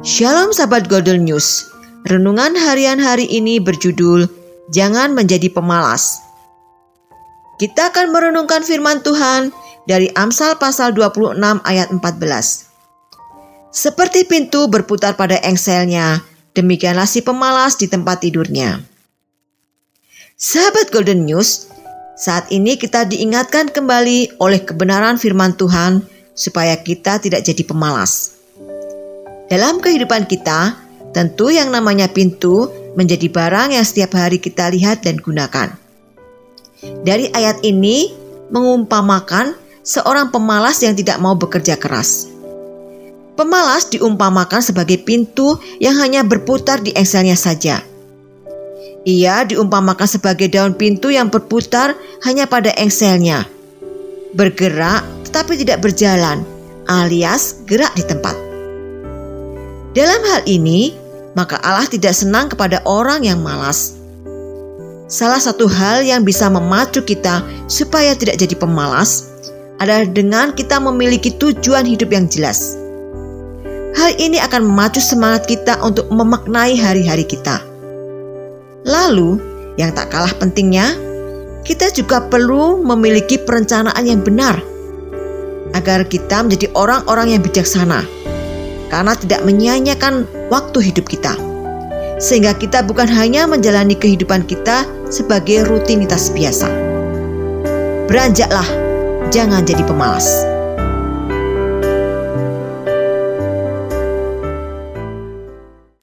Shalom sahabat Golden News. Renungan harian hari ini berjudul Jangan menjadi pemalas. Kita akan merenungkan firman Tuhan dari Amsal pasal 26 ayat 14. Seperti pintu berputar pada engselnya, demikianlah si pemalas di tempat tidurnya. Sahabat Golden News, saat ini kita diingatkan kembali oleh kebenaran firman Tuhan supaya kita tidak jadi pemalas. Dalam kehidupan kita, tentu yang namanya pintu menjadi barang yang setiap hari kita lihat dan gunakan. Dari ayat ini mengumpamakan seorang pemalas yang tidak mau bekerja keras. Pemalas diumpamakan sebagai pintu yang hanya berputar di engselnya saja. Ia diumpamakan sebagai daun pintu yang berputar hanya pada engselnya. Bergerak tetapi tidak berjalan, alias gerak di tempat. Dalam hal ini, maka Allah tidak senang kepada orang yang malas. Salah satu hal yang bisa memacu kita supaya tidak jadi pemalas adalah dengan kita memiliki tujuan hidup yang jelas. Hal ini akan memacu semangat kita untuk memaknai hari-hari kita. Lalu, yang tak kalah pentingnya, kita juga perlu memiliki perencanaan yang benar agar kita menjadi orang-orang yang bijaksana karena tidak menyia-nyiakan waktu hidup kita. Sehingga kita bukan hanya menjalani kehidupan kita sebagai rutinitas biasa. Beranjaklah, jangan jadi pemalas.